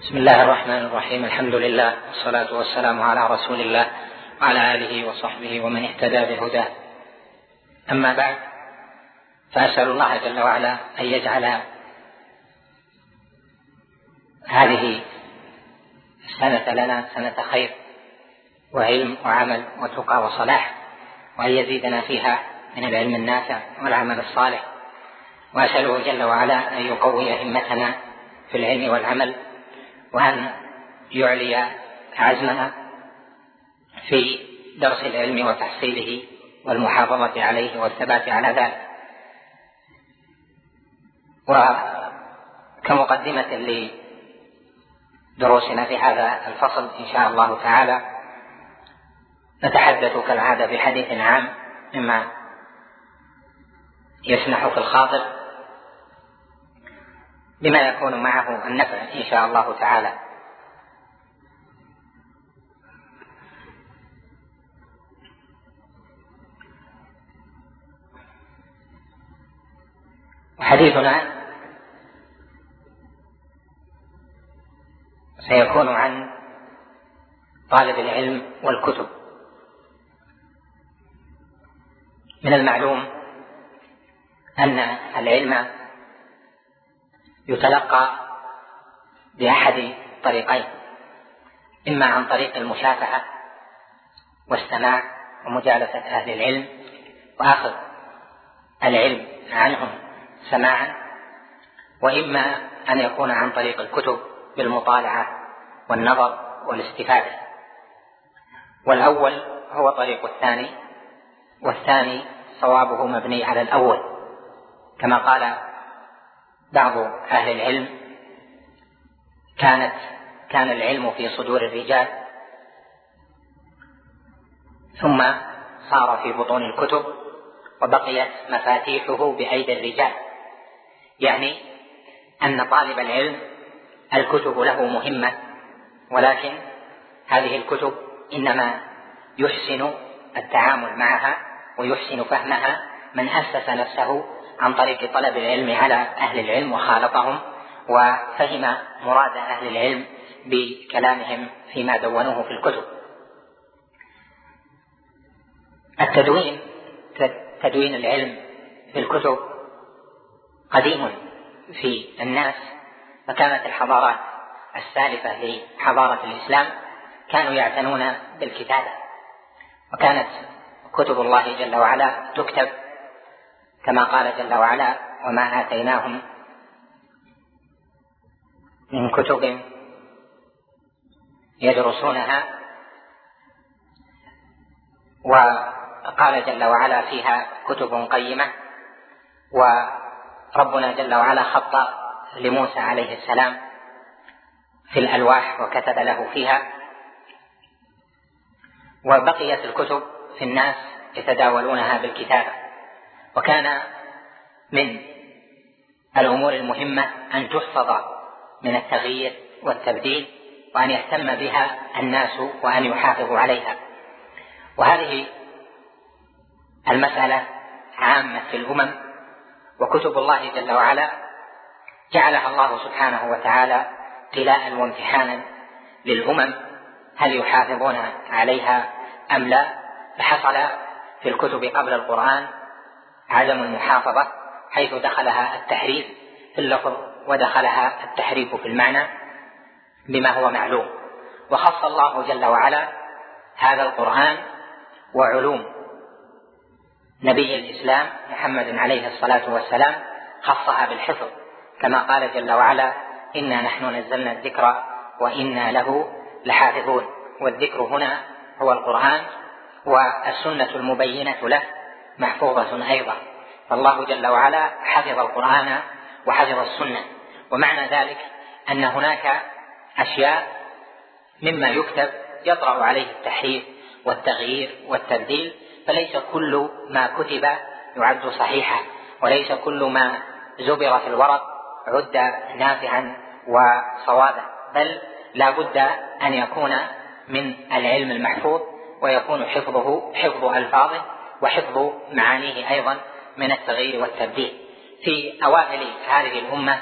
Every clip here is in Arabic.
بسم الله الرحمن الرحيم. الحمد لله والصلاة والسلام على رسول الله وعلى آله وصحبه ومن اهتدى بهداه. أما بعد فأسأل الله جل وعلا أن يجعل هذه السنة لنا سنة خير وعلم وعمل وتقى وصلاح وأن يزيدنا فيها من العلم النافع والعمل الصالح. وأسأله جل وعلا أن يقوي همتنا في العلم والعمل وأن يعلي عزمها في درس العلم وتحصيله والمحافظة عليه والثبات على ذلك؟ وكمقدمة لدروسنا في هذا الفصل إن شاء الله تعالى نتحدث كالعادة بحديث عام مما يسمح في الخاطر بما يكون معه النفع إن شاء الله تعالى. حديثنا سيكون عن طالب العلم والكتب. من المعلوم أن العلم يتلقى بأحد طريقين إما عن طريق المشافعة والسماع ومجالسة أهل العلم وأخذ العلم عنهم سماعا وإما أن يكون عن طريق الكتب بالمطالعة والنظر والاستفادة. والأول هو طريق الثاني والثاني صوابه مبني على الأول كما قال بعض أهل العلم كانت كان العلم في صدور الرجال. ثم صار في بطون الكتب وبقيت مفاتيحه بأيدي الرجال. يعني أن طالب العلم الكتب له مهمة ولكن هذه الكتب إنما يحسن التعامل معها ويحسن فهمها من أسس نفسه عن طريق طلب العلم على أهل العلم وخالطهم وفهم مراد أهل العلم بكلامهم فيما دونوه في الكتب. التدوين تدوين العلم في الكتب قديم في الناس فكانت الحضارات السالفة لحضارة الإسلام كانوا يعتنون بالكتابة وكانت كتب الله جل وعلا تكتب كما قال جل وعلا وما آتيناهم من كتب يدرسونها. وقال جل وعلا فيها كتب قيمة وربنا جل وعلا خط لموسى عليه السلام في الألواح وكتب له فيها. وبقيت الكتب في الناس يتداولونها بالكتابة. وكان من الأمور المهمة أن تحفظ من التغيير والتبديل وأن يهتم بها الناس وأن يحافظوا عليها. وهذه المسألة عامة في الأمم وكتب الله جل وعلا جعلها الله سبحانه وتعالى ابتلاء وامتحانا للأمم هل يحافظون عليها أم لا؟ فحصل في الكتب قبل القرآن عدم المحافظة حيث دخلها التحريف في اللفظ ودخلها التحريف في المعنى بما هو معلوم. وخص الله جل وعلا هذا القرآن وعلوم نبي الإسلام محمد عليه الصلاة والسلام خصها بالحفظ كما قال جل وعلا إنا نحن نزلنا الذكر وإنا له لحافظون والذكر هنا هو القرآن والسنة المبينة له. محفوظة أيضا. فالله جل وعلا حفظ القرآن وحفظ السنة. ومعنى ذلك أن هناك أشياء مما يكتب يطرأ عليه التحريف والتغيير والتبديل فليس كل ما كتب يعد صحيحا وليس كل ما زبر في الورق عد نافعا وصوابا بل لا بد أن يكون من العلم المحفوظ ويكون حفظه حفظ ألفاظه وحفظ معانيه أيضا من التغيير والتبديل. في أوائل هذه الأمة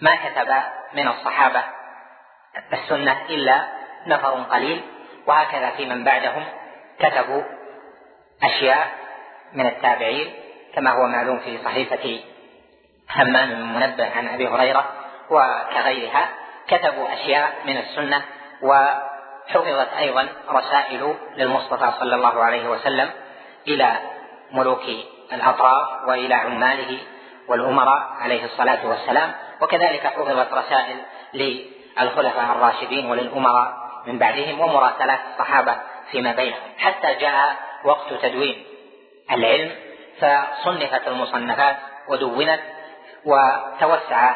ما كتب من الصحابة السنة إلا نفر قليل وهكذا في من بعدهم كتبوا أشياء من التابعين كما هو معلوم في صحيفة همام بن منبه عن أبي هريرة وكغيرها كتبوا أشياء من السنة وحفظت أيضا رسائل للمصطفى صلى الله عليه وسلم إلى ملوك الأطراف وإلى عماله والأمراء عليه الصلاة والسلام. وكذلك حفظت رسائل للخلفاء الراشدين وللأمراء من بعدهم ومراسلات الصحابة فيما بينهم. حتى جاء وقت تدوين العلم فصنفت المصنفات ودونت وتوسع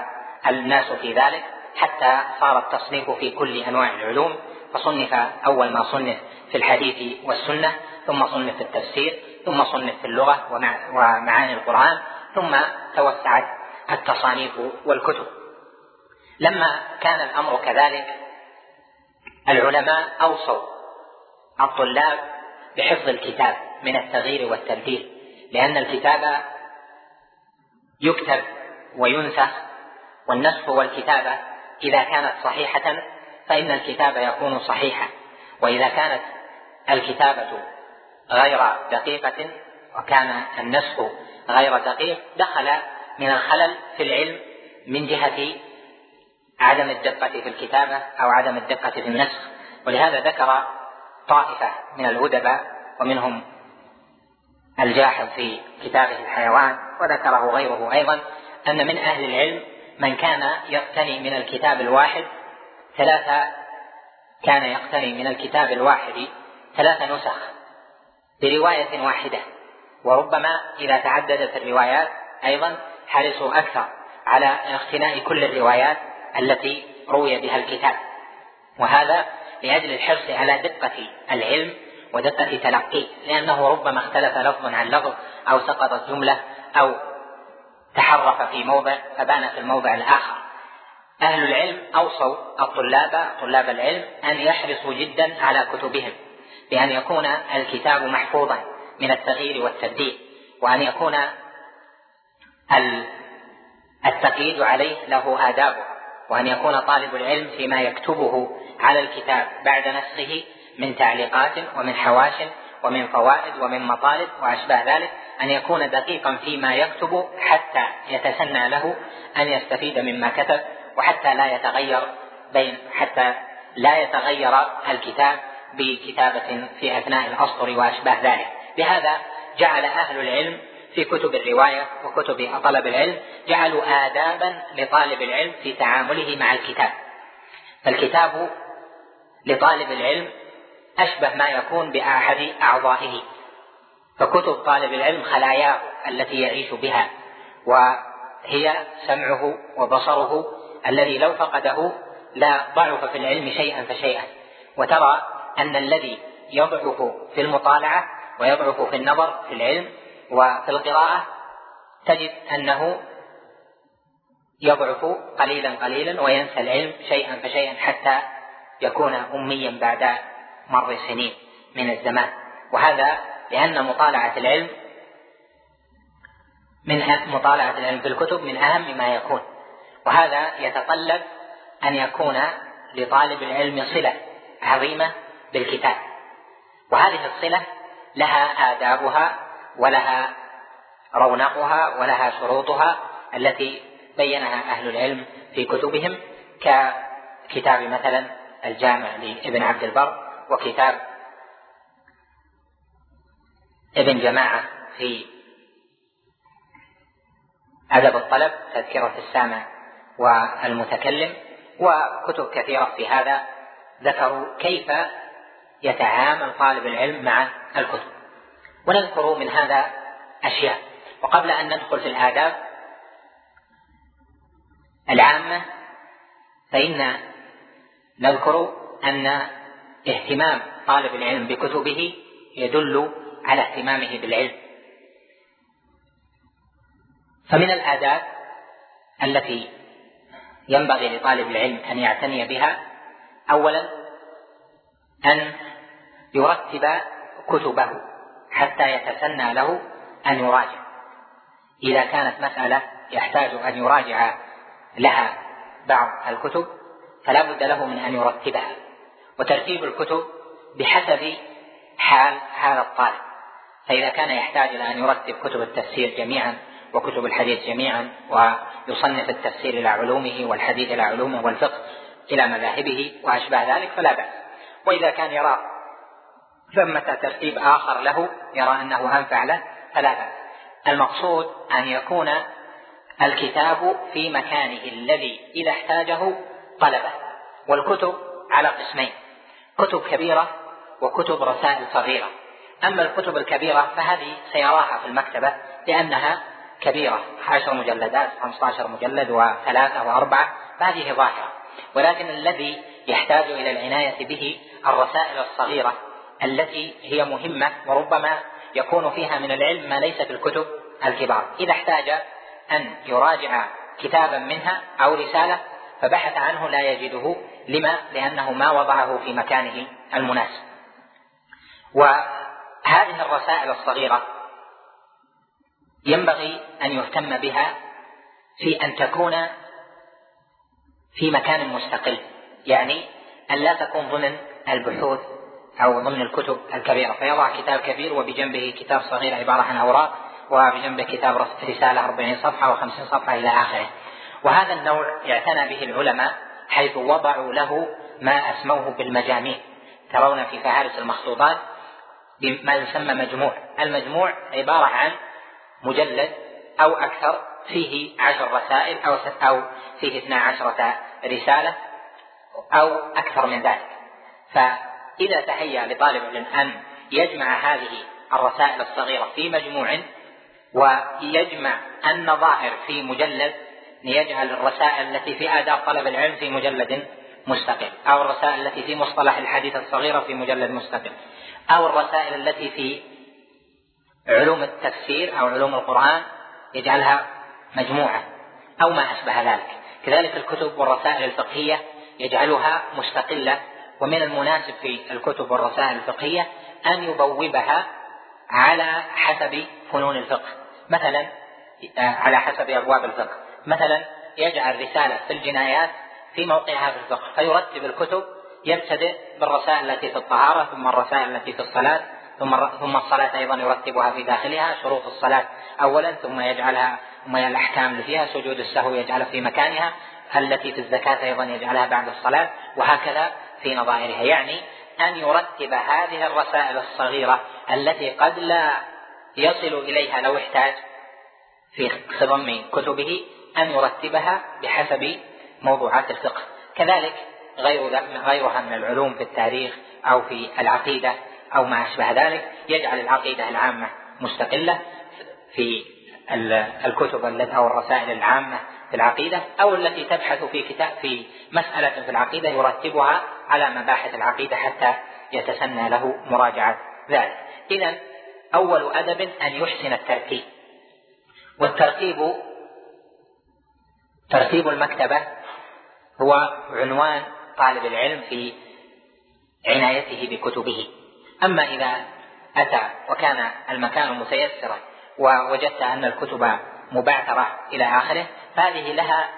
الناس في ذلك حتى صار التصنيف في كل أنواع العلوم. فصنف أول ما صنف في الحديث والسنة ثم صنف التفسير ثم صنف في اللغة ومعاني القرآن ثم توسعت التصانيف والكتب. لما كان الأمر كذلك العلماء أوصوا الطلاب بحفظ الكتاب من التغيير والتبديل لأن الكتاب يكتب وينسخ والنسخ والكتابه إذا كانت صحيحة فإن الكتاب يكون صحيحا. وإذا كانت الكتابة غير دقيقة وكان النسخ غير دقيق دخل من الخلل في العلم من جهة عدم الدقة في الكتابة أو عدم الدقة في النسخ. ولهذا ذكر طائفة من الأدباء ومنهم الجاحظ في كتابه الحيوان وذكره غيره أيضا أن من أهل العلم من كان يقتني من الكتاب الواحد ثلاثة كان يقتني من الكتاب الواحد ثلاث نسخ. برواية واحدة. وربما إذا تعددت الروايات أيضا حرصوا أكثر على اقتناء كل الروايات التي روي بها الكتاب. وهذا لأجل الحرص على دقة العلم ودقة تلقيه لأنه ربما اختلف لفظ عن لفظ أو سقطت جملة أو تحرف في موضع فبان في الموضع الآخر. أهل العلم أوصوا الطلاب طلاب العلم أن يحرصوا جدا على كتبهم. بأن يكون الكتاب محفوظا من التغيير والتبديل وأن يكون التقييد عليه له آدابه وأن يكون طالب العلم فيما يكتبه على الكتاب بعد نسخه من تعليقات ومن حواش ومن فوائد ومن مطالب وأشباه ذلك أن يكون دقيقا فيما يكتب حتى يتسنى له أن يستفيد مما كتب وحتى لا يتغير بين حتى لا يتغير الكتاب بكتابة في أثناء الأسطر وأشباه ذلك. لهذا جعل أهل العلم في كتب الرواية وكتب طلب العلم جعلوا آدابا لطالب العلم في تعامله مع الكتاب. فالكتاب لطالب العلم أشبه ما يكون بأحد أعضائه. فكتب طالب العلم خلاياه التي يعيش بها وهي سمعه وبصره الذي لو فقده لا ضعف في العلم شيئا فشيئا. وترى أن الذي يضعف في المطالعة ويضعف في النظر في العلم وفي القراءة تجد أنه يضعف قليلا قليلا وينسى العلم شيئا فشيئا حتى يكون أميا بعد مر سنين من الزمان. وهذا لأن مطالعة العلم من مطالعة العلم في الكتب من أهم ما يكون. وهذا يتطلب أن يكون لطالب العلم صلة عظيمة بالكتاب. وهذه الصلة لها آدابها ولها رونقها ولها شروطها التي بينها أهل العلم في كتبهم ككتاب مثلا الجامع لابن عبد البر وكتاب ابن جماعة في أدب الطلب تذكرة السامع والمتكلم وكتب كثيرة في هذا. ذكروا كيف يتعامل طالب العلم مع الكتب. ونذكر من هذا أشياء. وقبل أن ندخل في الآداب العامة فإن نذكر أن اهتمام طالب العلم بكتبه يدل على اهتمامه بالعلم. فمن الآداب التي ينبغي لطالب العلم أن يعتني بها أولا أن يرتب كتبه حتى يتسنى له أن يراجع. إذا كانت مسألة يحتاج أن يراجع لها بعض الكتب فلا بد له من أن يرتبها. وترتيب الكتب بحسب حال هذا الطالب. فإذا كان يحتاج إلى أن يرتب كتب التفسير جميعا وكتب الحديث جميعا ويصنف التفسير إلى علومه والحديث إلى علومه والفقه إلى مذاهبه وأشبه ذلك فلا بأس. وإذا كان يرى ثمة ترتيب آخر له يرى أنه أنفع له فلا المقصود أن يكون الكتاب في مكانه الذي إذا احتاجه طلبه. والكتب على قسمين كتب كبيرة وكتب رسائل صغيرة. أما الكتب الكبيرة فهذه سيراها في المكتبة لأنها كبيرة عشر مجلدات خمسة عشر مجلد وثلاثة وأربعة فهذه ظاهرة. ولكن الذي يحتاج إلى العناية به الرسائل الصغيرة التي هي مهمة وربما يكون فيها من العلم ما ليس في الكتب الكبار. إذا احتاج أن يراجع كتابا منها أو رسالة فبحث عنه لا يجده. لما؟ لأنه ما وضعه في مكانه المناسب. وهذه الرسائل الصغيرة ينبغي أن يهتم بها في أن تكون في مكان مستقل. يعني أن لا تكون ضمن البحوث أو ضمن الكتب الكبيرة. فيضع كتاب كبير وبجنبه كتاب صغير عبارة عن أوراق وبجنبه كتاب رسالة 40 صفحة و50 صفحة إلى آخره. وهذا النوع اعتنى به العلماء حيث وضعوا له ما أسموه بالمجاميع. ترون في فهارس المخطوطات بما يسمى مجموع. المجموع عبارة عن مجلد أو أكثر فيه عشر رسائل أو أو فيه اثنا عشرة رسالة أو أكثر من ذلك. فإذا تهيأ لطالب العلم أن يجمع هذه الرسائل الصغيرة في مجموع ويجمع النظائر في مجلد ليجعل الرسائل التي في آداب طلب العلم في مجلد مستقل أو الرسائل التي في مصطلح الحديث الصغيرة في مجلد مستقل أو الرسائل التي في علوم التفسير أو علوم القرآن يجعلها مجموعة أو ما أشبه ذلك. كذلك الكتب والرسائل الفقهية يجعلها مستقلة ومن المناسب في الكتب والرسائل الفقهية أن يبوبها على حسب فنون الفقه. مثلا آه، على حسب أبواب الفقه. مثلا يجعل رسالة في الجنايات في موقعها في الفقه فيرتب الكتب يبتدئ بالرسائل التي في الطهارة ثم الرسائل التي في الصلاة ثم ثم الصلاة أيضا يرتبها في داخلها شروط الصلاة أولا ثم يجعلها ثم الأحكام اللي فيها سجود السهو يجعلها في مكانها التي في الزكاة أيضا يجعلها بعد الصلاة وهكذا في نظائرها يعني أن يرتب هذه الرسائل الصغيرة التي قد لا يصل إليها لو احتاج في خضم كتبه أن يرتبها بحسب موضوعات الفقه. كذلك غير غيرها من العلوم في التاريخ أو في العقيدة أو ما أشبه ذلك يجعل العقيدة العامة مستقلة في الكتب أو الرسائل العامة في العقيدة أو التي تبحث في كتاب في مسألة في العقيدة يرتبها على مباحث العقيدة حتى يتسنى له مراجعة ذلك. إذا أول أدب أن يحسن الترتيب. والترتيب ترتيب المكتبة هو عنوان طالب العلم في عنايته بكتبه. أما إذا أتى وكان المكان متيسرا ووجدت أن الكتب مبعثرة إلى آخره فهذه لها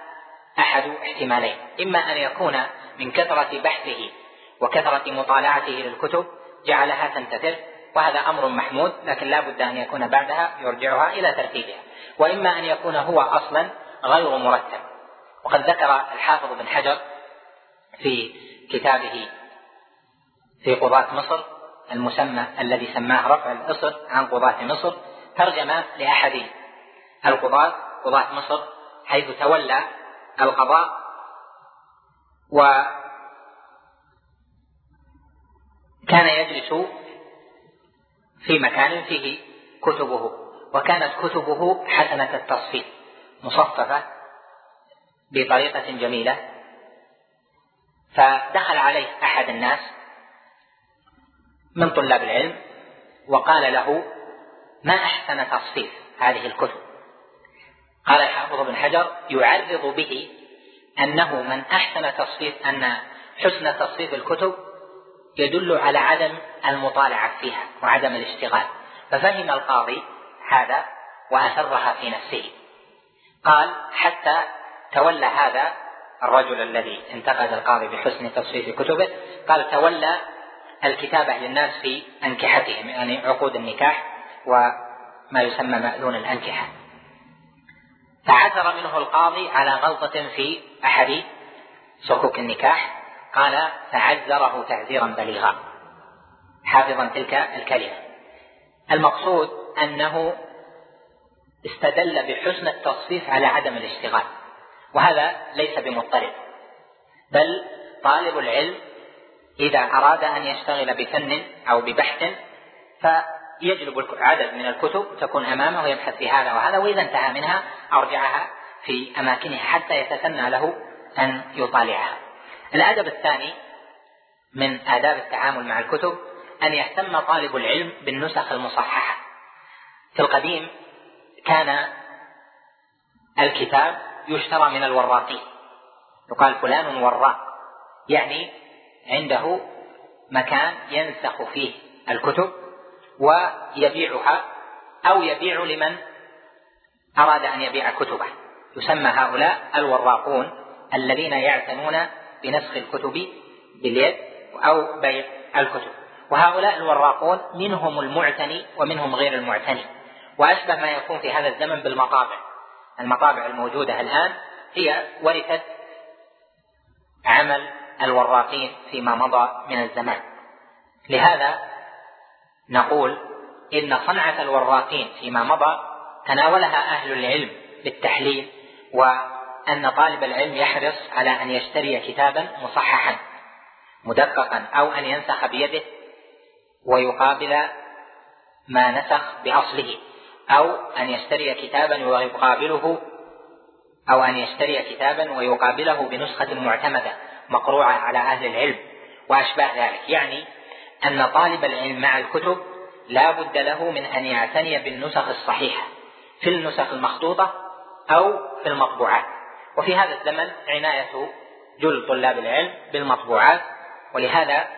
أحد احتمالين إما أن يكون من كثرة بحثه وكثرة مطالعته للكتب جعلها تنتثر وهذا أمر محمود لكن لا بد أن يكون بعدها يرجعها إلى ترتيبها وإما أن يكون هو أصلا غير مرتب. وقد ذكر الحافظ بن حجر في كتابه في قضاة مصر المسمى الذي سماه رفع الإصر عن قضاة مصر ترجم لأحد القضاة قضاة مصر حيث تولى القضاء. وكان يجلس في مكان فيه كتبه وكانت كتبه حسنة التصفيف مصففة بطريقة جميلة. فدخل عليه أحد الناس من طلاب العلم وقال له ما أحسن تصفيف هذه الكتب؟ قال الحافظ بن حجر يعرض به أنه من أحسن تصفيف أن حسن تصفيف الكتب يدل على عدم المطالعة فيها وعدم الاشتغال. ففهم القاضي هذا وأسرها في نفسه. قال حتى تولى هذا الرجل الذي انتقد القاضي بحسن تصفيف كتبه قال تولى الكتابة للناس في أنكحتهم يعني عقود النكاح وما يسمى مأذون الأنكحة. فعثر منه القاضي على غلطة في أحد صكوك النكاح. قال فعذره تعذيرا بليغا. حافظا تلك الكلمة. المقصود أنه استدل بحسن التصفيف على عدم الاشتغال وهذا ليس بمضطرب بل طالب العلم إذا أراد أن يشتغل بفن أو ببحث فيجلب عدد من الكتب تكون أمامه ويبحث في هذا وهذا وإذا انتهى منها أرجعها في أماكنها حتى يتسنى له أن يطالعها. الأدب الثاني من آداب التعامل مع الكتب أن يهتم طالب العلم بالنسخ المصححة. في القديم كان الكتاب يشترى من الوراقين يقال فلان وراق يعني عنده مكان ينسخ فيه الكتب. ويبيعها أو يبيع لمن أراد أن يبيع كتبه. يسمى هؤلاء الوراقون الذين يعتنون بنسخ الكتب باليد أو بيع الكتب. وهؤلاء الوراقون منهم المعتني ومنهم غير المعتني. وأشبه ما يكون في هذا الزمن بالمطابع. المطابع الموجودة الآن هي ورثت عمل الوراقين فيما مضى من الزمان. لهذا نقول إن صنعة الوراقين فيما مضى تناولها أهل العلم بالتحليل وأن طالب العلم يحرص على أن يشتري كتابا مصححا مدققا أو أن ينسخ بيده ويقابل ما نسخ بأصله أو أن يشتري كتابا ويقابله أو أن يشتري كتابا ويقابله بنسخة معتمدة مقروعة على أهل العلم وأشباه ذلك. يعني أن طالب العلم مع الكتب لا بد له من أن يعتني بالنسخ الصحيحة في النسخ المخطوطة أو في المطبوعات. وفي هذا الزمن عناية جل طلاب العلم بالمطبوعات ولهذا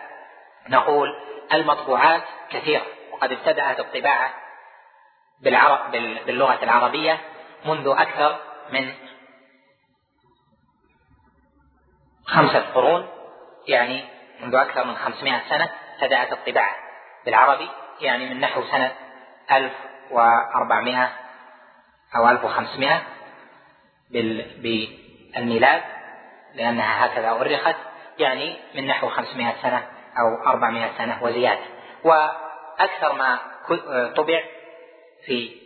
نقول المطبوعات كثيرة وقد ابتدأت الطباعة بالعرب باللغة العربية منذ أكثر من خمسة قرون يعني منذ أكثر من خمسمائة سنة. بدأت الطباعة. بالعربي يعني من نحو سنة ألف وأربعمائة أو ألف وخمسمائة بالميلاد لأنها هكذا أرخت يعني من نحو خمسمائة سنة أو أربعمائة سنة وزيادة. وأكثر ما طبع في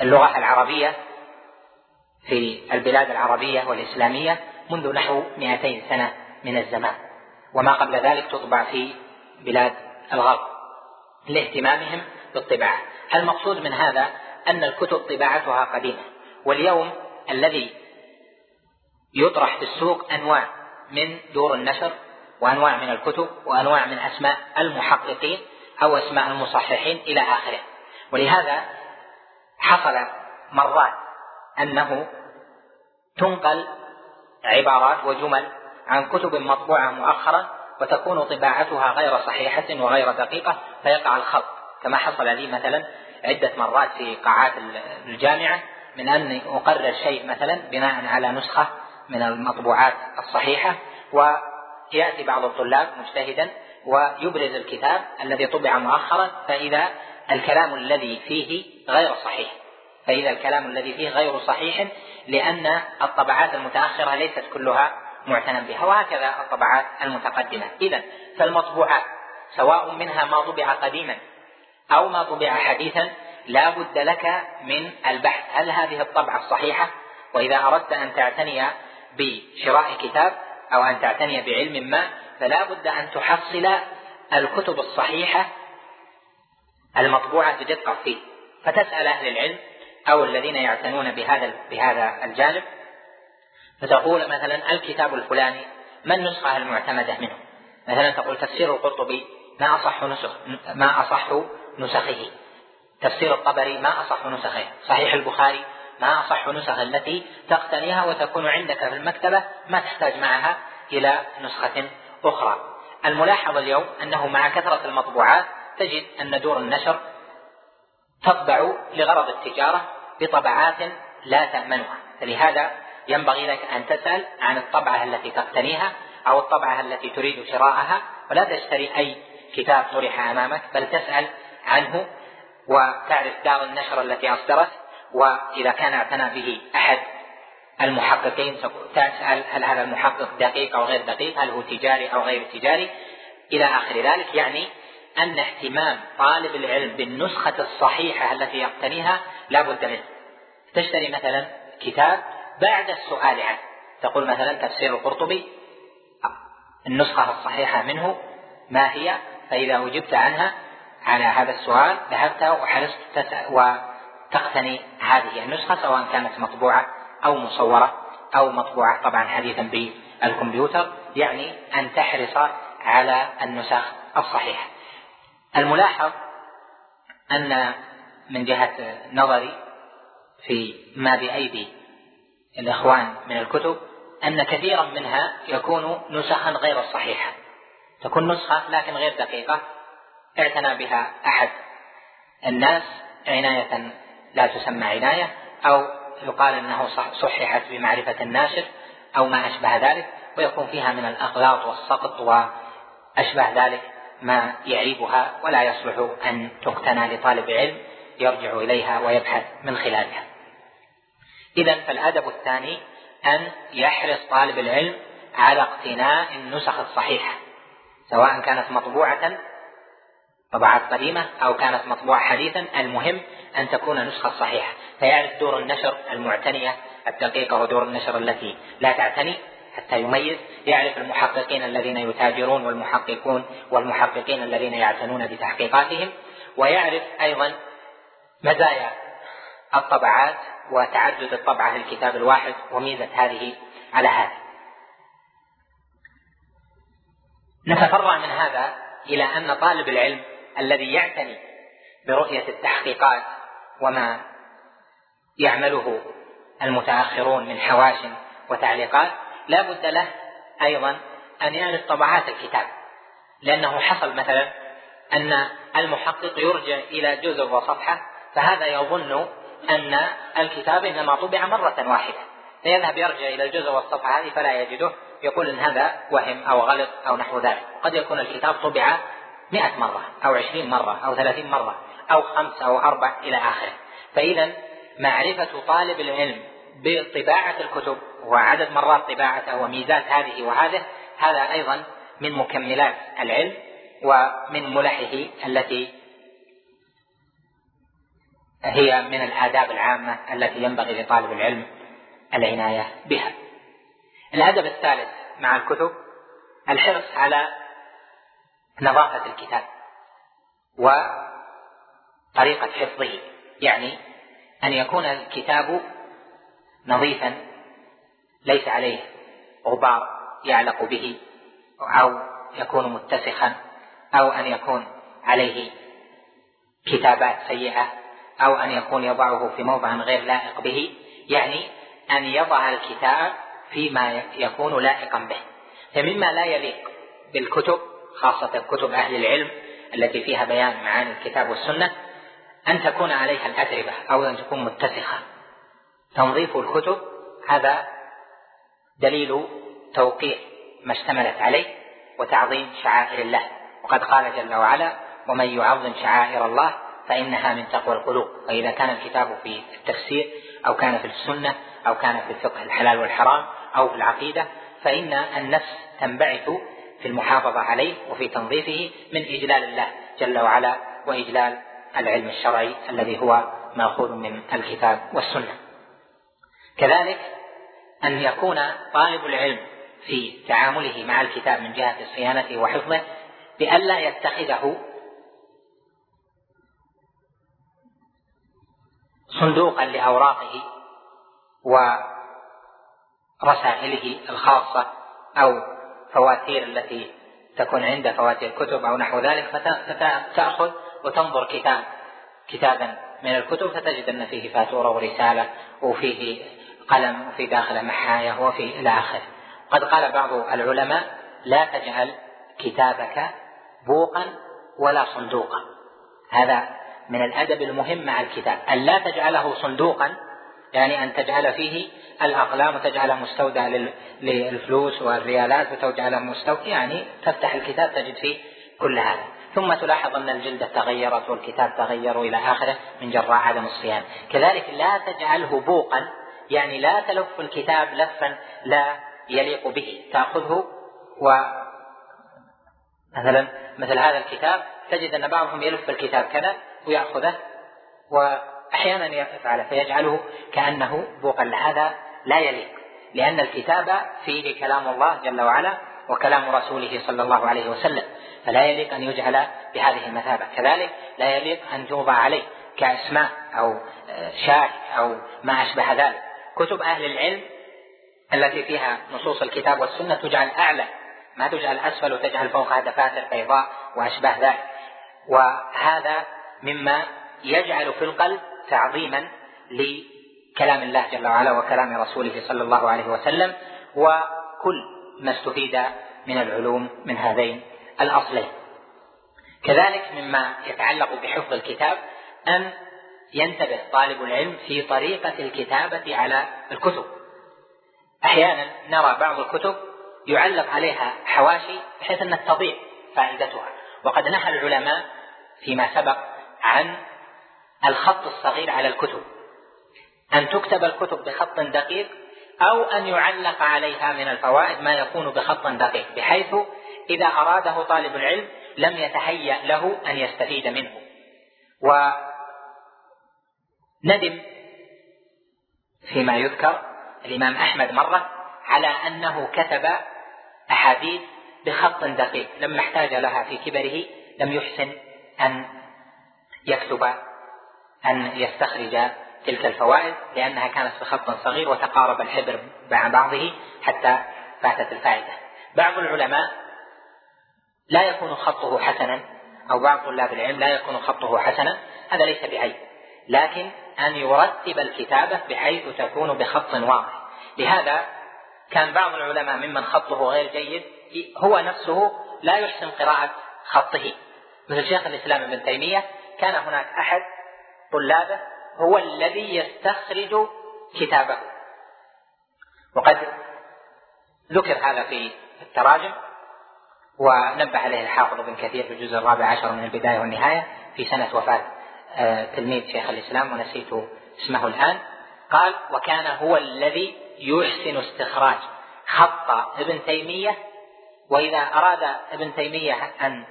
اللغة العربية في البلاد العربية والإسلامية منذ نحو 200 سنة من الزمان وما قبل ذلك تطبع في بلاد الغرب لاهتمامهم بالطباعة. المقصود من هذا أن الكتب طباعتها قديمة واليوم الذي يطرح في السوق أنواع من دور النشر وأنواع من الكتب وأنواع من أسماء المحققين أو أسماء المصححين إلى آخره. ولهذا حصل مرات أنه تنقل عبارات وجمل عن كتب مطبوعة مؤخرا وتكون طباعتها غير صحيحة وغير دقيقة فيقع الخلط كما حصل لي مثلا عدة مرات في قاعات الجامعة من أني أقرر شيء مثلا بناء على نسخة من المطبوعات الصحيحة ويأتي بعض الطلاب مجتهدا ويبرز الكتاب الذي طبع مؤخرا فإذا الكلام الذي فيه غير صحيح فإذا الكلام الذي فيه غير صحيح لأن الطبعات المتأخرة ليست كلها معتنى بها وهكذا الطبعات المتقدمة. إذا فالمطبوعات سواء منها ما طبع قديما أو ما طبع حديثا لا بد لك من البحث هل هذه الطبعة الصحيحة وإذا أردت أن تعتني بشراء كتاب أو أن تعتني بعلم ما فلا بد أن تحصل الكتب الصحيحة المطبوعة بدقة فيه فتسأل أهل العلم أو الذين يعتنون بهذا بهذا الجانب فتقول مثلا الكتاب الفلاني ما النسخة المعتمدة منه؟ مثلا تقول تفسير القرطبي ما أصح نسخ ما أصح نسخه. تفسير الطبري ما أصح نسخه. صحيح البخاري ما أصح نسخ التي تقتنيها وتكون عندك في المكتبة ما تحتاج معها إلى نسخة أخرى. الملاحظ اليوم أنه مع كثرة المطبوعات تجد أن دور النشر تطبع لغرض التجارة بطبعات لا تأمنها. فلهذا ينبغي لك أن تسأل عن الطبعة التي تقتنيها أو الطبعة التي تريد شراءها ولا تشتري أي كتاب طرح أمامك بل تسأل عنه وتعرف دار النشر التي أصدرت وإذا كان اعتنى به أحد المحققين تسأل هل هذا المحقق دقيق أو غير دقيق هل هو تجاري أو غير تجاري. إلى آخر ذلك يعني أن اهتمام طالب العلم بالنسخة الصحيحة التي يقتنيها لا بد منه. تشتري مثلا كتاب بعد السؤال عنه. تقول مثلا تفسير القرطبي النسخة الصحيحة منه ما هي؟ فإذا أجبت عنها على هذا السؤال ذهبت وحرصت وتقتني هذه النسخة سواء كانت مطبوعة أو مصورة أو مطبوعة طبعا حديثا بالكمبيوتر يعني أن تحرص على النسخ الصحيحة. الملاحظ أن من جهة نظري في ما بأيدي الإخوان من الكتب أن كثيرا منها يكون نسخا غير الصحيحة تكون نسخة لكن غير دقيقة. اعتنى بها أحد. الناس عناية لا تسمى عناية أو يقال أنه صححت بمعرفة الناشر أو ما أشبه ذلك ويكون فيها من الأغلاط والسقط وأشبه ذلك ما يعيبها ولا يصلح أن تقتنى لطالب علم يرجع إليها ويبحث من خلالها. إذا فالأدب الثاني أن يحرص طالب العلم على اقتناء النسخ الصحيحة سواء كانت مطبوعة طبعات قديمة أو كانت مطبوعة حديثا المهم أن تكون نسخة صحيحة. فيعرف دور النشر المعتنية الدقيقة ودور النشر التي لا تعتني حتى يميز. يعرف المحققين الذين يتاجرون والمحققون والمحققين الذين يعتنون بتحقيقاتهم. ويعرف أيضا مزايا الطبعات وتعدد الطبعة للكتاب الواحد وميزة هذه على هذه نتفرع من هذا إلى أن طالب العلم الذي يعتني برؤية التحقيقات وما يعمله المتأخرون من حواش وتعليقات لا بد له أيضا أن يعرف طبعات الكتاب. لأنه حصل مثلا أن المحقق يرجع إلى جزء وصفحة فهذا يظن أن الكتاب إنما طبع مرة واحدة. فيذهب يرجع إلى الجزء والصفحة هذه فلا يجده. يقول إن هذا وهم أو غلط أو نحو ذلك. قد يكون الكتاب طبع مئة مرة أو عشرين مرة أو ثلاثين مرة أو خمس أو أربع إلى آخره. فإذا معرفة طالب العلم بطباعة الكتب وعدد مرات طباعته وميزات هذه وهذه هذا أيضا من مكملات العلم ومن ملحه التي هي من الآداب العامة التي ينبغي لطالب العلم العناية بها. الأدب الثالث مع الكتب الحرص على نظافة الكتاب وطريقة حفظه يعني أن يكون الكتاب نظيفا ليس عليه غبار يعلق به أو يكون متسخا أو أن يكون عليه كتابات سيئة أو أن يكون يضعه في موضع غير لائق به يعني أن يضع الكتاب فيما يكون لائقا به. فمما لا يليق بالكتب خاصة كتب أهل العلم التي فيها بيان معاني الكتاب والسنة أن تكون عليها الأتربة أو أن تكون متسخة. تنظيف الكتب هذا دليل توقير ما اشتملت عليه وتعظيم شعائر الله. وقد قال جل وعلا ومن يعظم شعائر الله فإنها من تقوى القلوب. فإذا كان الكتاب في التفسير أو كان في السنة أو كان في الفقه الحلال والحرام أو في العقيدة فإن النفس تنبعث في المحافظة عليه وفي تنظيفه من إجلال الله جل وعلا وإجلال العلم الشرعي الذي هو مأخوذ من الكتاب والسنة. كذلك أن يكون طالب العلم في تعامله مع الكتاب من جهة صيانته وحفظه بألا يتخذه صندوقا لأوراقه رسائله الخاصة أو فواتير التي تكون عنده فواتير كتب أو نحو ذلك فتأخذ وتنظر كتاب كتابا من الكتب فتجد أن فيه فاتورة ورسالة وفيه قلم وفي داخله محاية وفي إلى آخره. قد قال بعض العلماء لا تجعل كتابك بوقا ولا صندوقا. هذا من الأدب المهم مع الكتاب. أن لا تجعله صندوقا يعني أن تجعل فيه الأقلام وتجعله مستودع للفلوس والريالات وتجعله مستودع يعني تفتح الكتاب تجد فيه كل هذا. ثم تلاحظ أن الجلدة تغيرت والكتاب تغير إلى آخره من جراء عدم الصيانة كذلك لا تجعله بوقا يعني لا تلف الكتاب لفا لا يليق به. تأخذه و مثلا مثل هذا الكتاب تجد أن بعضهم يلف الكتاب كذا ويأخذه وأحيانا يفعل فيجعله كأنه بوقا هذا لا يليق لأن الكتاب فيه كلام الله جل وعلا وكلام رسوله صلى الله عليه وسلم. فلا يليق أن يجعل بهذه المثابة. كذلك لا يليق أن توضع عليه كأسماء أو شاة أو ما أشبه ذلك. كتب أهل العلم التي فيها نصوص الكتاب والسنة تجعل أعلى ما تجعل أسفل وتجعل فوقها دفاتر بيضاء وأشباه ذلك. وهذا مما يجعل في القلب تعظيما لكلام الله جل وعلا وكلام رسوله صلى الله عليه وسلم وكل ما استفيد من العلوم من هذين الأصلين. كذلك مما يتعلق بحفظ الكتاب أن ينتبه طالب العلم في طريقة الكتابة على الكتب. أحيانا نرى بعض الكتب يعلق عليها حواشي بحيث أن تضيع فائدتها. وقد نهى العلماء فيما سبق عن الخط الصغير على الكتب. أن تكتب الكتب بخط دقيق أو أن يعلق عليها من الفوائد ما يكون بخط دقيق بحيث إذا أراده طالب العلم لم يتهيأ له أن يستفيد منه. وندم فيما يذكر الإمام أحمد مرة على أنه كتب أحاديث بخط دقيق لما احتاج لها في كبره لم يحسن أن يكتب أن يستخرج تلك الفوائد لأنها كانت بخط صغير وتقارب الحبر مع بعضه حتى فاتت الفائدة. بعض العلماء لا يكون خطه حسنا أو بعض طلاب العلم لا يكون خطه حسنا هذا ليس بعيب لكن أن يرتب الكتابة بحيث تكون بخط واضح. لهذا كان بعض العلماء ممن خطه غير جيد هو نفسه لا يحسن قراءة خطه. مثل شيخ الإسلام ابن تيمية كان هناك أحد طلابه هو الذي يستخرج كتابه. وقد ذكر هذا في التراجم ونبه عليه الحافظ ابن كثير في الجزء الرابع عشر من البداية والنهاية في سنة وفاة آه، تلميذ شيخ الإسلام ونسيت اسمه الآن. قال وكان هو الذي يحسن استخراج خط ابن تيمية وإذا أراد ابن تيمية أن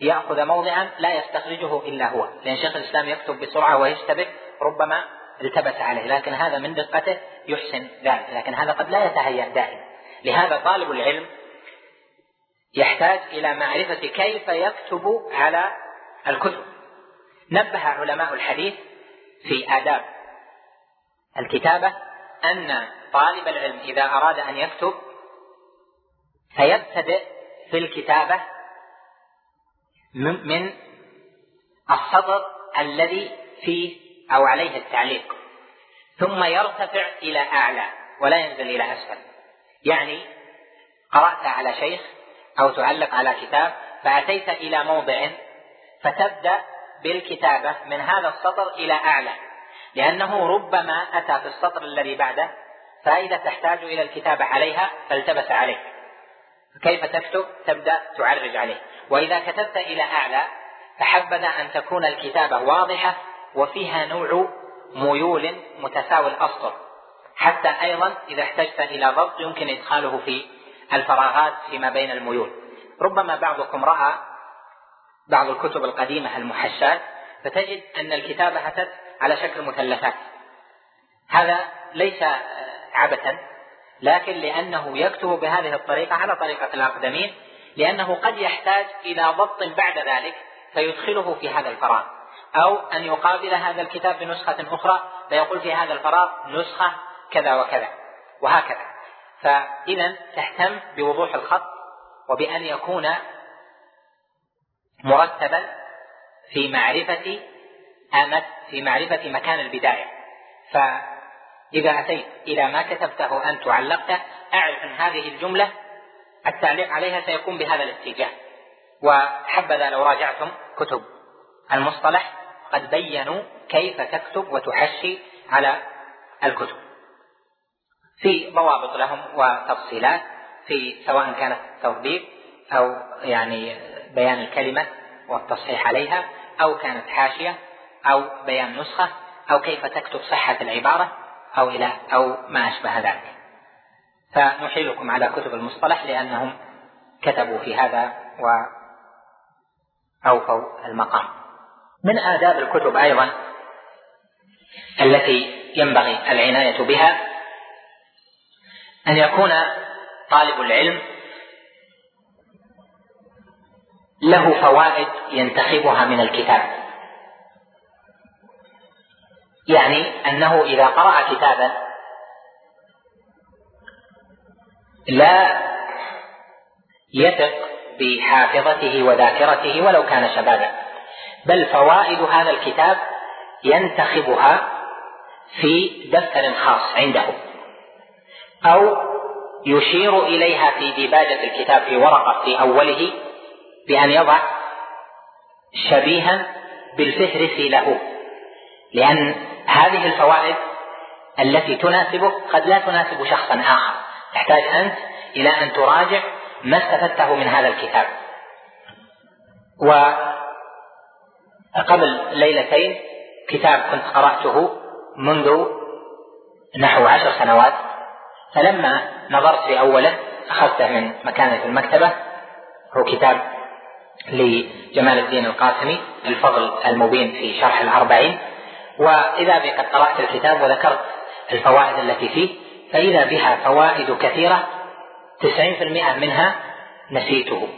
يأخذ موضعا لا يستخرجه إلا هو. لأن شيخ الإسلام يكتب بسرعة ويشتبه ربما التبس عليه. لكن هذا من دقته يحسن ذلك. لكن هذا قد لا يتهيأ دائما. لهذا طالب العلم يحتاج إلى معرفة كيف يكتب على الكتب. نبه علماء الحديث في آداب الكتابة أن طالب العلم إذا أراد أن يكتب فيبتدئ في الكتابة من السطر الذي فيه أو عليه التعليق. ثم يرتفع إلى أعلى ولا ينزل إلى أسفل. يعني قرأت على شيخ أو تعلق على كتاب فأتيت إلى موضع فتبدأ بالكتابة من هذا السطر إلى أعلى. لأنه ربما أتى في السطر الذي بعده فائدة تحتاج إلى الكتابة عليها فالتبس عليك كيف تكتب؟ تبدأ تعرج عليه. وإذا كتبت إلى أعلى فحبذا أن تكون الكتابة واضحة وفيها نوع ميول متساوي الأسطر حتى أيضا إذا احتجت إلى ضبط يمكن إدخاله في الفراغات فيما بين الميول. ربما بعضكم رأى بعض الكتب القديمة المحشات فتجد أن الكتابة أتت على شكل مثلثات. هذا ليس عبثا لكن لأنه يكتب بهذه الطريقة على طريقة الأقدمين لأنه قد يحتاج إلى ضبط بعد ذلك فيدخله في هذا الفراغ. أو أن يقابل هذا الكتاب بنسخة أخرى فيقول في هذا الفراغ نسخة كذا وكذا وهكذا. فإذا تهتم بوضوح الخط وبأن يكون مرتبا في معرفة في معرفة مكان البداية. فإذا أتيت إلى ما كتبته أنت وعلقته أعرف أن هذه الجملة التعليق عليها سيكون بهذا الاتجاه وحبذا لو راجعتم كتب المصطلح قد بينوا كيف تكتب وتحشي على الكتب في ضوابط لهم وتفصيلات في سواء كانت توضيح أو يعني بيان الكلمة والتصحيح عليها أو كانت حاشية أو بيان نسخة أو كيف تكتب صحة العبارة أو إلى أو ما أشبه ذلك. فنحيلكم على كتب المصطلح لأنهم كتبوا في هذا وأوفوا المقام. من آداب الكتب أيضا التي ينبغي العناية بها أن يكون طالب العلم له فوائد ينتخبها من الكتاب يعني أنه إذا قرأ كتابا لا يثق بحافظته وذاكرته ولو كان شبابا. بل فوائد هذا الكتاب ينتخبها في دفتر خاص عنده أو يشير إليها في ديباجة الكتاب في ورقة في أوله بأن يضع شبيها بالفهرس له. لأن هذه الفوائد التي تناسبه قد لا تناسب شخصا آخر. تحتاج أنت إلى أن تراجع ما استفدته من هذا الكتاب. وقبل ليلتين كتاب كنت قرأته منذ نحو عشر سنوات فلما نظرت في أوله أخذته من مكانة في المكتبة هو كتاب لجمال الدين القاسمي الفضل المبين في شرح الأربعين. وإذا بي قد قرأت الكتاب وذكرت الفوائد التي فيه فإذا بها فوائد كثيرة تسعين في المئة منها نسيته.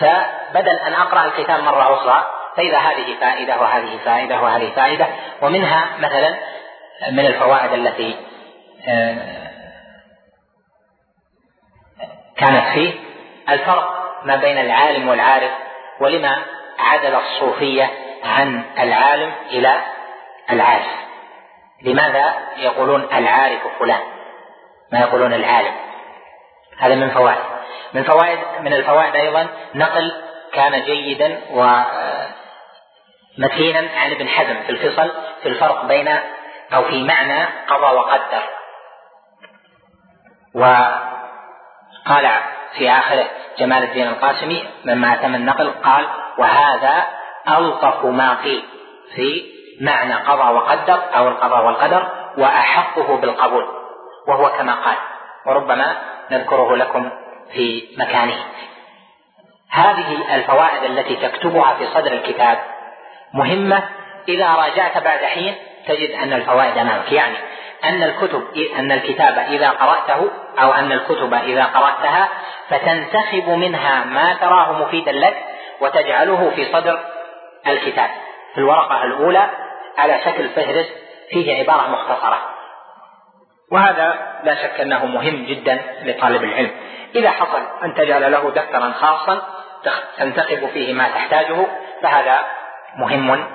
فبدل أن أقرأ الكتاب مرة أخرى فإذا هذه فائدة وهذه فائدة وهذه فائدة ومنها مثلا من الفوائد التي آه، كانت فيه الفرق ما بين العالم والعارف ولما عدل الصوفية عن العالم إلى العارف. لماذا يقولون العارف فلان؟ ما يقولون العالم. هذا من فوائد. من فوائد من الفوائد أيضا نقل كان جيدا ومتينا عن ابن حزم في الفصل في الفرق بين أو في معنى قضى وقدر. وقال في آخره جمال الدين القاسمي مما أتم النقل قال وهذا ألطف ما قيل في معنى قضى وقدر أو القضاء والقدر وأحقه بالقبول وهو كما قال وربما نذكره لكم في مكانه. هذه الفوائد التي تكتبها في صدر الكتاب مهمة. إذا راجعت بعد حين تجد أن الفوائد أمامك. يعني أن الكتب أن الكتاب إذا قرأته أو أن الكتب إذا قرأتها فتنتخب منها ما تراه مفيدا لك وتجعله في صدر الكتاب. في الورقة الأولى على شكل فهرس فيه عبارة مختصرة. وهذا لا شك أنه مهم جدا لطالب العلم. إذا حصل أن تجعل له دفترا خاصا تنتخب فيه ما تحتاجه فهذا مهم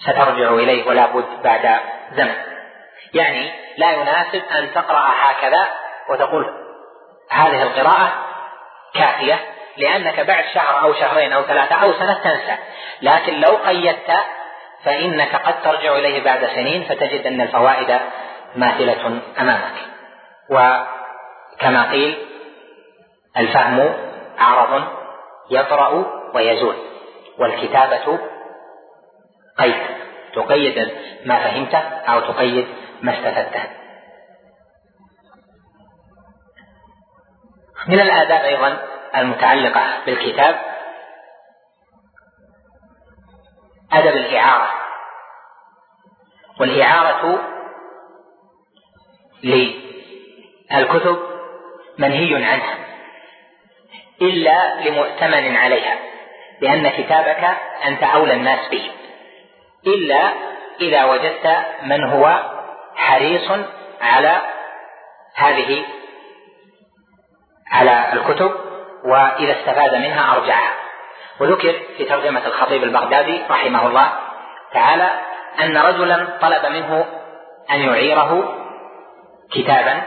وسترجع إليه ولا بد بعد زمن. يعني لا يناسب أن تقرأ هكذا وتقول هذه القراءة كافية لأنك بعد شهر أو شهرين أو ثلاثة أو سنة تنسى. لكن لو قيدت فإنك قد ترجع إليه بعد سنين فتجد أن الفوائد ماثلة أمامك. وكما قيل الفهم عرض يطرأ ويزول. والكتابة قيد. تقيد ما فهمته أو تقيد ما استفدته. من الآداب أيضا المتعلقة بالكتاب أدب الإعارة والإعارة للكتب منهي عنها إلا لمؤتمن عليها لأن كتابك أنت أولى الناس به إلا إذا وجدت من هو حريص على هذه على الكتب وإذا استفاد منها أرجعها وذكر في ترجمة الخطيب البغدادي رحمه الله تعالى أن رجلا طلب منه أن يعيره كتابا.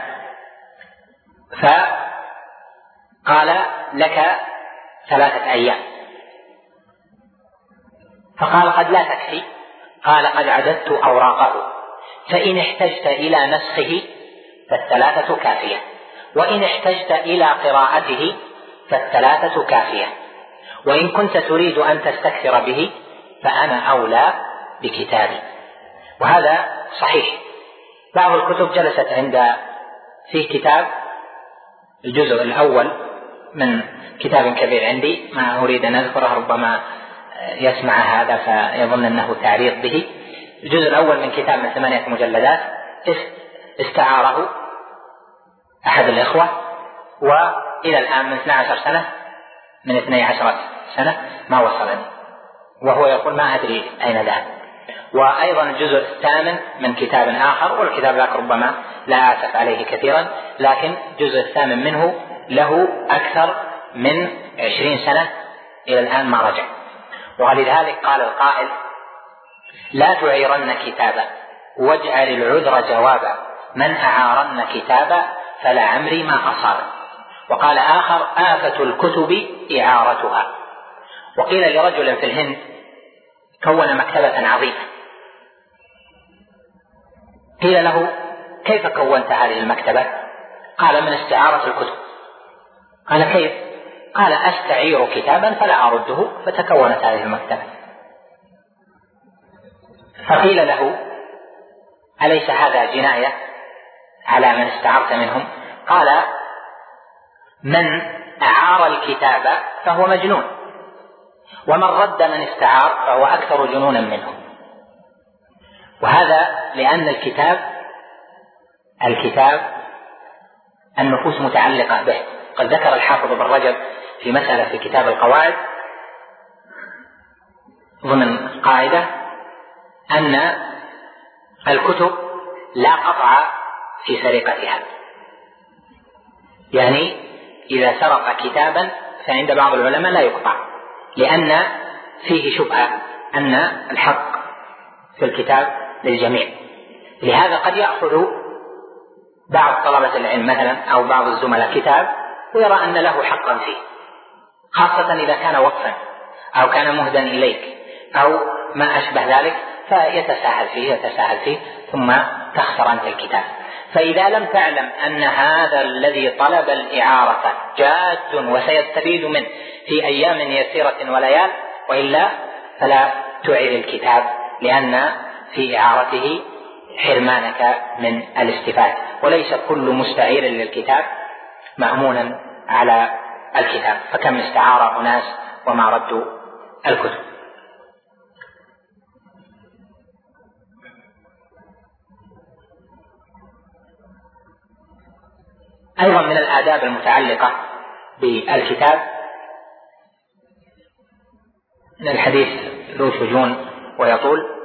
فقال لك ثلاثة أيام. فقال قد لا تكفي. قال قد عددت أوراقه. فإن احتجت إلى نسخه فالثلاثة كافية. وإن احتجت إلى قراءته فالثلاثة كافية. وإن كنت تريد أن تستكثر به فأنا أولى بكتابي. وهذا صحيح. بعض الكتب جلست عند فيه كتاب الجزء الأول من كتاب كبير عندي ما أريد أن أذكره ربما يسمع هذا فيظن أنه تعريض به. الجزء الأول من كتاب من ثمانية مجلدات استعاره أحد الإخوة وإلى الآن من 12 سنة من 12 سنة ما وصلني. وهو يقول ما أدري أين ذهب. وأيضا الجزء الثامن من كتاب آخر والكتاب ذاك ربما لا آسف عليه كثيرا لكن الجزء الثامن منه له أكثر من عشرين سنة إلى الآن ما رجع. ولذلك قال القائل لا تعيرن كتابا واجعل العذر جوابا. من أعارن كتابا فلعمري ما أصاب. وقال آخر آفة الكتب إعارتها. وقيل لرجل في الهند كون مكتبة عظيمة. قيل له كيف كونت هذه المكتبة؟ قال من استعارة الكتب. قال كيف؟ قال أستعير كتابا فلا أرده فتكونت هذه المكتبة. فقيل له أليس هذا جناية على من استعرت منهم؟ قال من أعار الكتاب فهو مجنون. ومن رد من استعار فهو أكثر جنونا منه وهذا لأن الكتاب الكتاب النفوس متعلقة به. قد ذكر الحافظ بن رجب في مسألة في كتاب القواعد ضمن قاعدة أن الكتب لا قطع في سرقتها. يعني إذا سرق كتابا فعند بعض العلماء لا يقطع لأن فيه شبهة أن الحق في الكتاب للجميع. لهذا قد يأخذ بعض طلبة العلم مثلا أو بعض الزملاء كتاب ويرى أن له حقا فيه خاصة إذا كان وقفا أو كان مهدا إليك أو ما أشبه ذلك فيتساهل فيه يتساهل فيه ثم تخسر أنت الكتاب. فإذا لم تعلم أن هذا الذي طلب الإعارة جاد وسيستفيد منه في أيام يسيرة وليال وإلا فلا تعر الكتاب لأن في إعارته حرمانك من الاستفادة وليس كل مستعير للكتاب مأمونا على الكتاب. فكم استعار أناس وما ردوا الكتب. أيضا من الآداب المتعلقة بالكتاب. من الحديث ذو شجون ويطول.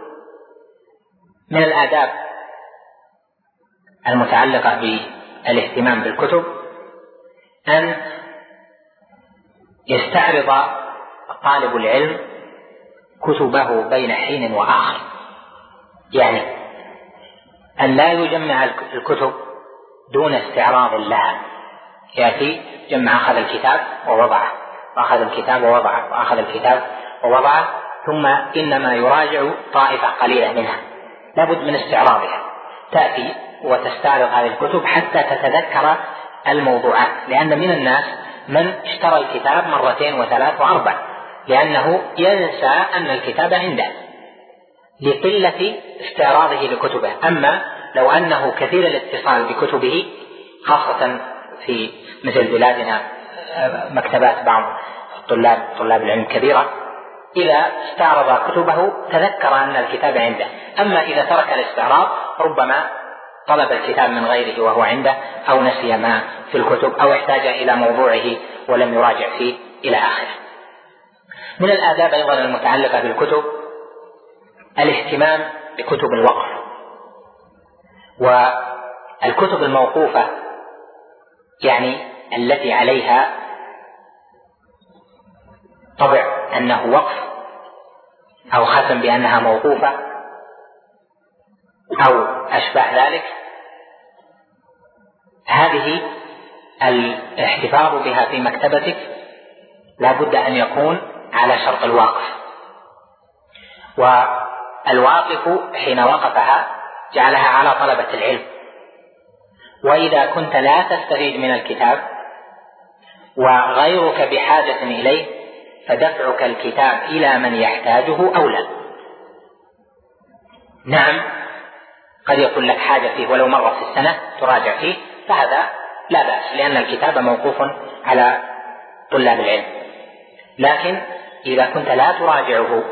من الآداب المتعلقة بالاهتمام بالكتب أن يستعرض طالب العلم كتبه بين حين وآخر. يعني أن لا يجمع الكتب دون استعراض لها. يأتي جمع أخذ الكتاب ووضعه. وأخذ الكتاب ووضعه وأخذ الكتاب ووضعه ثم إنما يراجع طائفة قليلة منها. لابد من استعراضها. تأتي وتستعرض هذه الكتب حتى تتذكر الموضوعات لأن من الناس من اشترى الكتاب مرتين وثلاث وأربع لأنه ينسى أن الكتاب عنده. لقلة استعراضه لكتبه. أما لو أنه كثير الاتصال بكتبه خاصة في مثل بلادنا مكتبات بعض الطلاب طلاب العلم كبيرة إذا استعرض كتبه تذكر أن الكتاب عنده. أما إذا ترك الاستعراض ربما طلب الكتاب من غيره وهو عنده أو نسي ما في الكتب أو احتاج إلى موضوعه ولم يراجع فيه إلى آخره. من الآداب أيضا المتعلقة بالكتب الاهتمام بكتب الوقف. والكتب الموقوفة يعني التي عليها طبع أنه وقف أو ختم بأنها موقوفة أو أشباه ذلك هذه الاحتفاظ بها في مكتبتك لا بد أن يكون على شرط الواقف. والواقف حين وقفها جعلها على طلبة العلم. وإذا كنت لا تستفيد من الكتاب وغيرك بحاجة إليه فدفعك الكتاب إلى من يحتاجه أولى. نعم قد يكون لك حاجة فيه ولو مرة في السنة تراجع فيه فهذا لا بأس لأن الكتاب موقوف على طلاب العلم. لكن إذا كنت لا تراجعه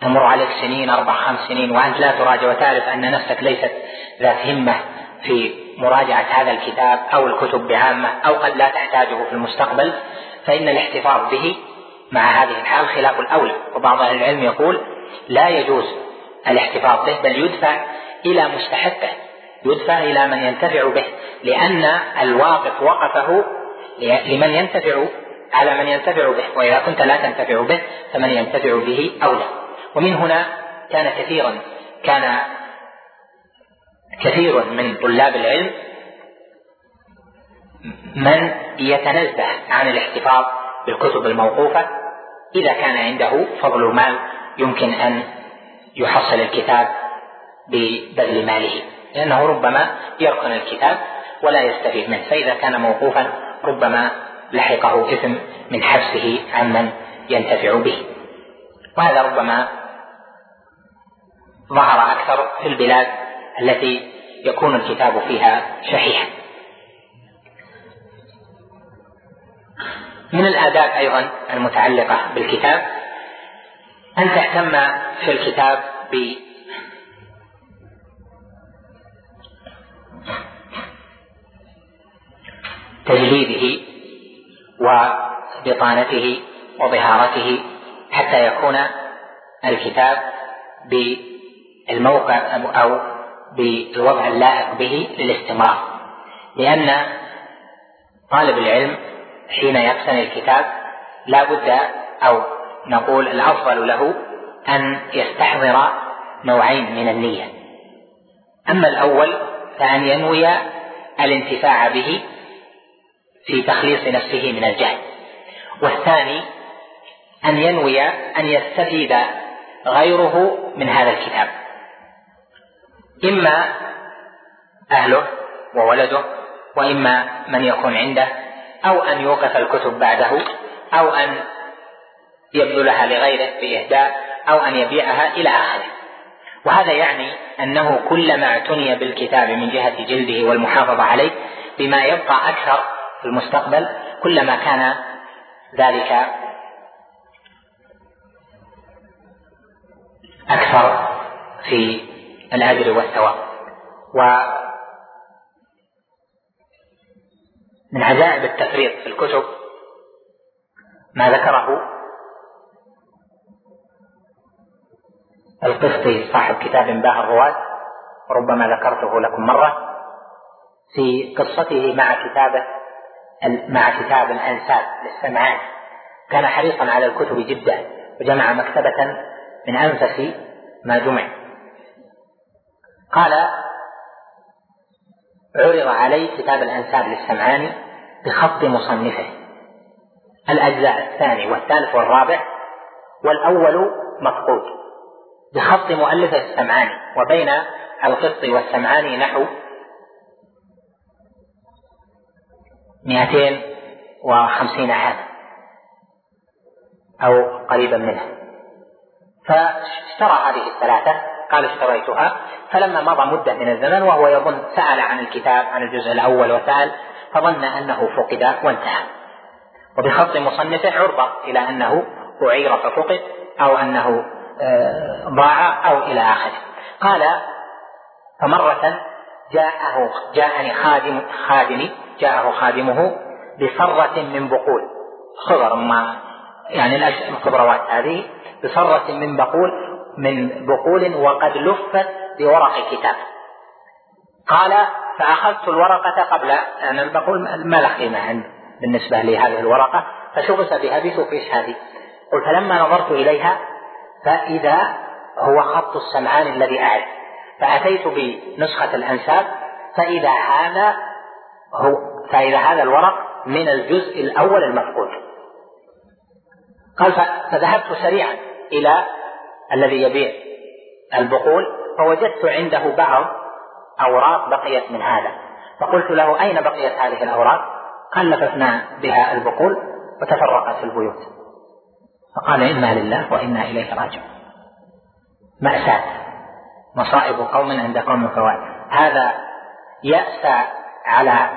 تمر عليك سنين أربع خمس سنين وأنت لا تراجع. وتعرف أن نفسك ليست ذات همة في مراجعة هذا الكتاب أو الكتب بعامة أو قد لا تحتاجه في المستقبل فإن الاحتفاظ به مع هذه الحال خلاف الأولى. وبعض أهل العلم يقول لا يجوز الاحتفاظ به بل يدفع إلى مستحقه يدفع إلى من ينتفع به لأن الواقف وقفه لمن ينتفع على من ينتفع به وإذا كنت لا تنتفع به فمن ينتفع به أولى. ومن هنا كان كثيرا كان كثير من طلاب العلم من يتنزه عن الاحتفاظ بالكتب الموقوفة. إذا كان عنده فضل مال يمكن أن يحصل الكتاب ببذل ماله لأنه ربما يركن الكتاب ولا يستفيد منه. فإذا كان موقوفا ربما لحقه إثم من حبسه عمن ينتفع به. وهذا ربما ظهر أكثر في البلاد التي يكون الكتاب فيها شحيحا. من الآداب أيضا المتعلقة بالكتاب أن تهتم في الكتاب ب تجليده وبطانته وظهارته حتى يكون الكتاب بالموقع أو بالوضع اللائق به للاستمرار. لأن طالب العلم حين يقتني الكتاب لا بد أو نقول الأفضل له أن يستحضر نوعين من النية. أما الأول فأن ينوي الانتفاع به في تخليص نفسه من الجهل. والثاني أن ينوي أن يستفيد غيره من هذا الكتاب. إما أهله وولده وإما من يكون عنده أو أن يوقف الكتب بعده أو أن يبذلها لغيره بإهداء أو أن يبيعها إلى آخره. وهذا يعني أنه كلما اعتني بالكتاب من جهة جلده والمحافظة عليه بما يبقى أكثر في المستقبل كلما كان ذلك أكثر في الأجر والثواب. من عجائب التفريط في الكتب ما ذكره القسطي صاحب كتاب باه الرواة ربما ذكرته لكم مرة في قصته مع كتابة مع كتاب الأنساب للسمعان. كان حريصا على الكتب جدا وجمع مكتبة من أنفس ما جمع. قال عرض علي كتاب الأنساب للسمعاني بخط مصنفه. الأجزاء الثاني والثالث والرابع والأول مفقود بخط مؤلفه السمعاني وبين القسط والسمعاني نحو مئتين وخمسين عاما أو قريبا منها فاشترى هذه الثلاثة قال اشتريتها فلما مضى مدة من الزمن وهو يظن سأل عن الكتاب عن الجزء الأول وسأل فظن أنه فقد وانتهى. وبخط مصنفه عرضة إلى أنه أعير ففقد أو أنه آه، ضاع أو إلى آخره. قال فمرة جاءه جاءني خادم خادمي جاءه خادمه بصرة من بقول. خضر ما يعني الخضروات هذه بصرة من بقول من بقول وقد لفت بورق كتاب. قال فأخذت الورقة قبل أنا بقول ما له قيمة بالنسبة لهذه الورقة فشغلت بها بسوقيش هذه. قلت فلما نظرت إليها فإذا هو خط السمعان الذي أعرف. فأتيت بنسخة الأنساب فإذا هذا هو فإذا هذا الورق من الجزء الأول المفقود. قال فذهبت سريعا إلى الذي يبيع البقول فوجدت عنده بعض أوراق بقيت من هذا. فقلت له أين بقيت هذه الأوراق؟ قال لففنا بها البقول وتفرقت البيوت. فقال إنا لله وإنا إليه راجعون. مأساة. مصائب قوم عند قوم فوائد هذا يأسى على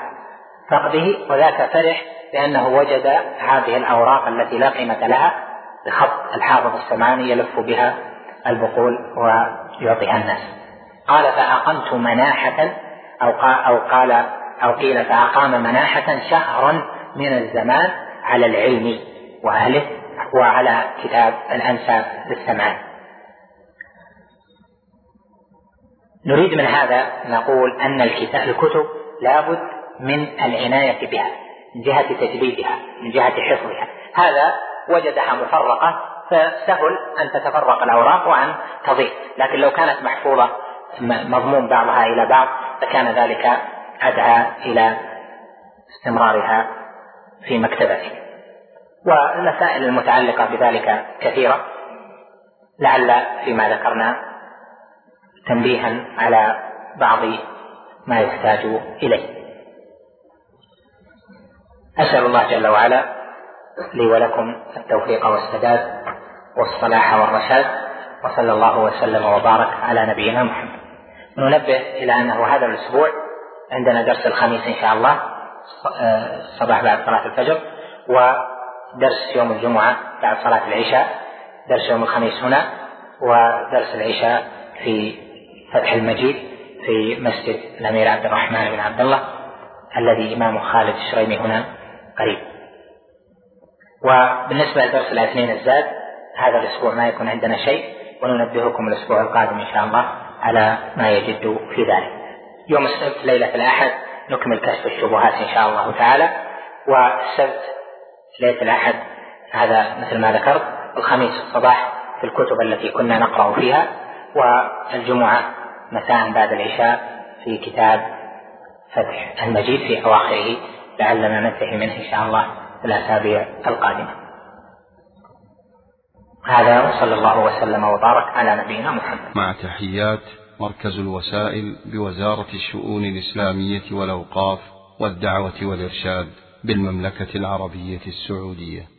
فقده وذاك فرح لأنه وجد هذه الأوراق التي لا قيمة لها. بخط الحافظ السماني يلف بها البقول ويعطيها الناس. قال فأقمت مناحة أو قال أو قال أو قيل فأقام مناحة شهرا من الزمان على العلم وأهله وعلى كتاب الأنساب للسمعان. نريد من هذا نقول أن الكتاب الكتب لابد من العناية بها من جهة تجديدها من جهة حفظها. هذا وجدها مفرقة فسهل أن تتفرق الأوراق وأن تضيع لكن لو كانت محفوظة مضمون بعضها إلى بعض لكان ذلك أدعى إلى استمرارها في مكتبته والمسائل المتعلقة بذلك كثيرة. لعل فيما ذكرنا تنبيها على بعض ما يحتاج إليه. أسأل الله جل وعلا لي ولكم التوفيق والسداد والصلاح والرشاد وصلى الله وسلم وبارك على نبينا محمد. ننبه إلى أنه هذا الأسبوع عندنا درس الخميس إن شاء الله الصباح بعد صلاة الفجر ودرس يوم الجمعة بعد صلاة العشاء درس يوم الخميس هنا ودرس العشاء في فتح المجيد في مسجد الأمير عبد الرحمن بن عبد الله الذي إمامه خالد الشريمي هنا قريب. وبالنسبة لدرس الأثنين الزاد هذا الأسبوع ما يكون عندنا شيء وننبهكم الأسبوع القادم إن شاء الله على ما يجد في ذلك. يوم السبت ليلة الأحد نكمل كشف الشبهات إن شاء الله تعالى. والسبت ليلة الأحد هذا مثل ما ذكرت الخميس الصباح في الكتب التي كنا نقرأ فيها والجمعة مساء بعد العشاء في كتاب فتح المجيد في أواخره لعلنا ننتهي منه إن شاء الله. الأسابيع القادمة. هذا وصلى الله وسلم وبارك على نبينا محمد. مع تحيات مركز الوسائل بوزارة الشؤون الإسلامية والأوقاف والدعوة والإرشاد بالمملكة العربية السعودية.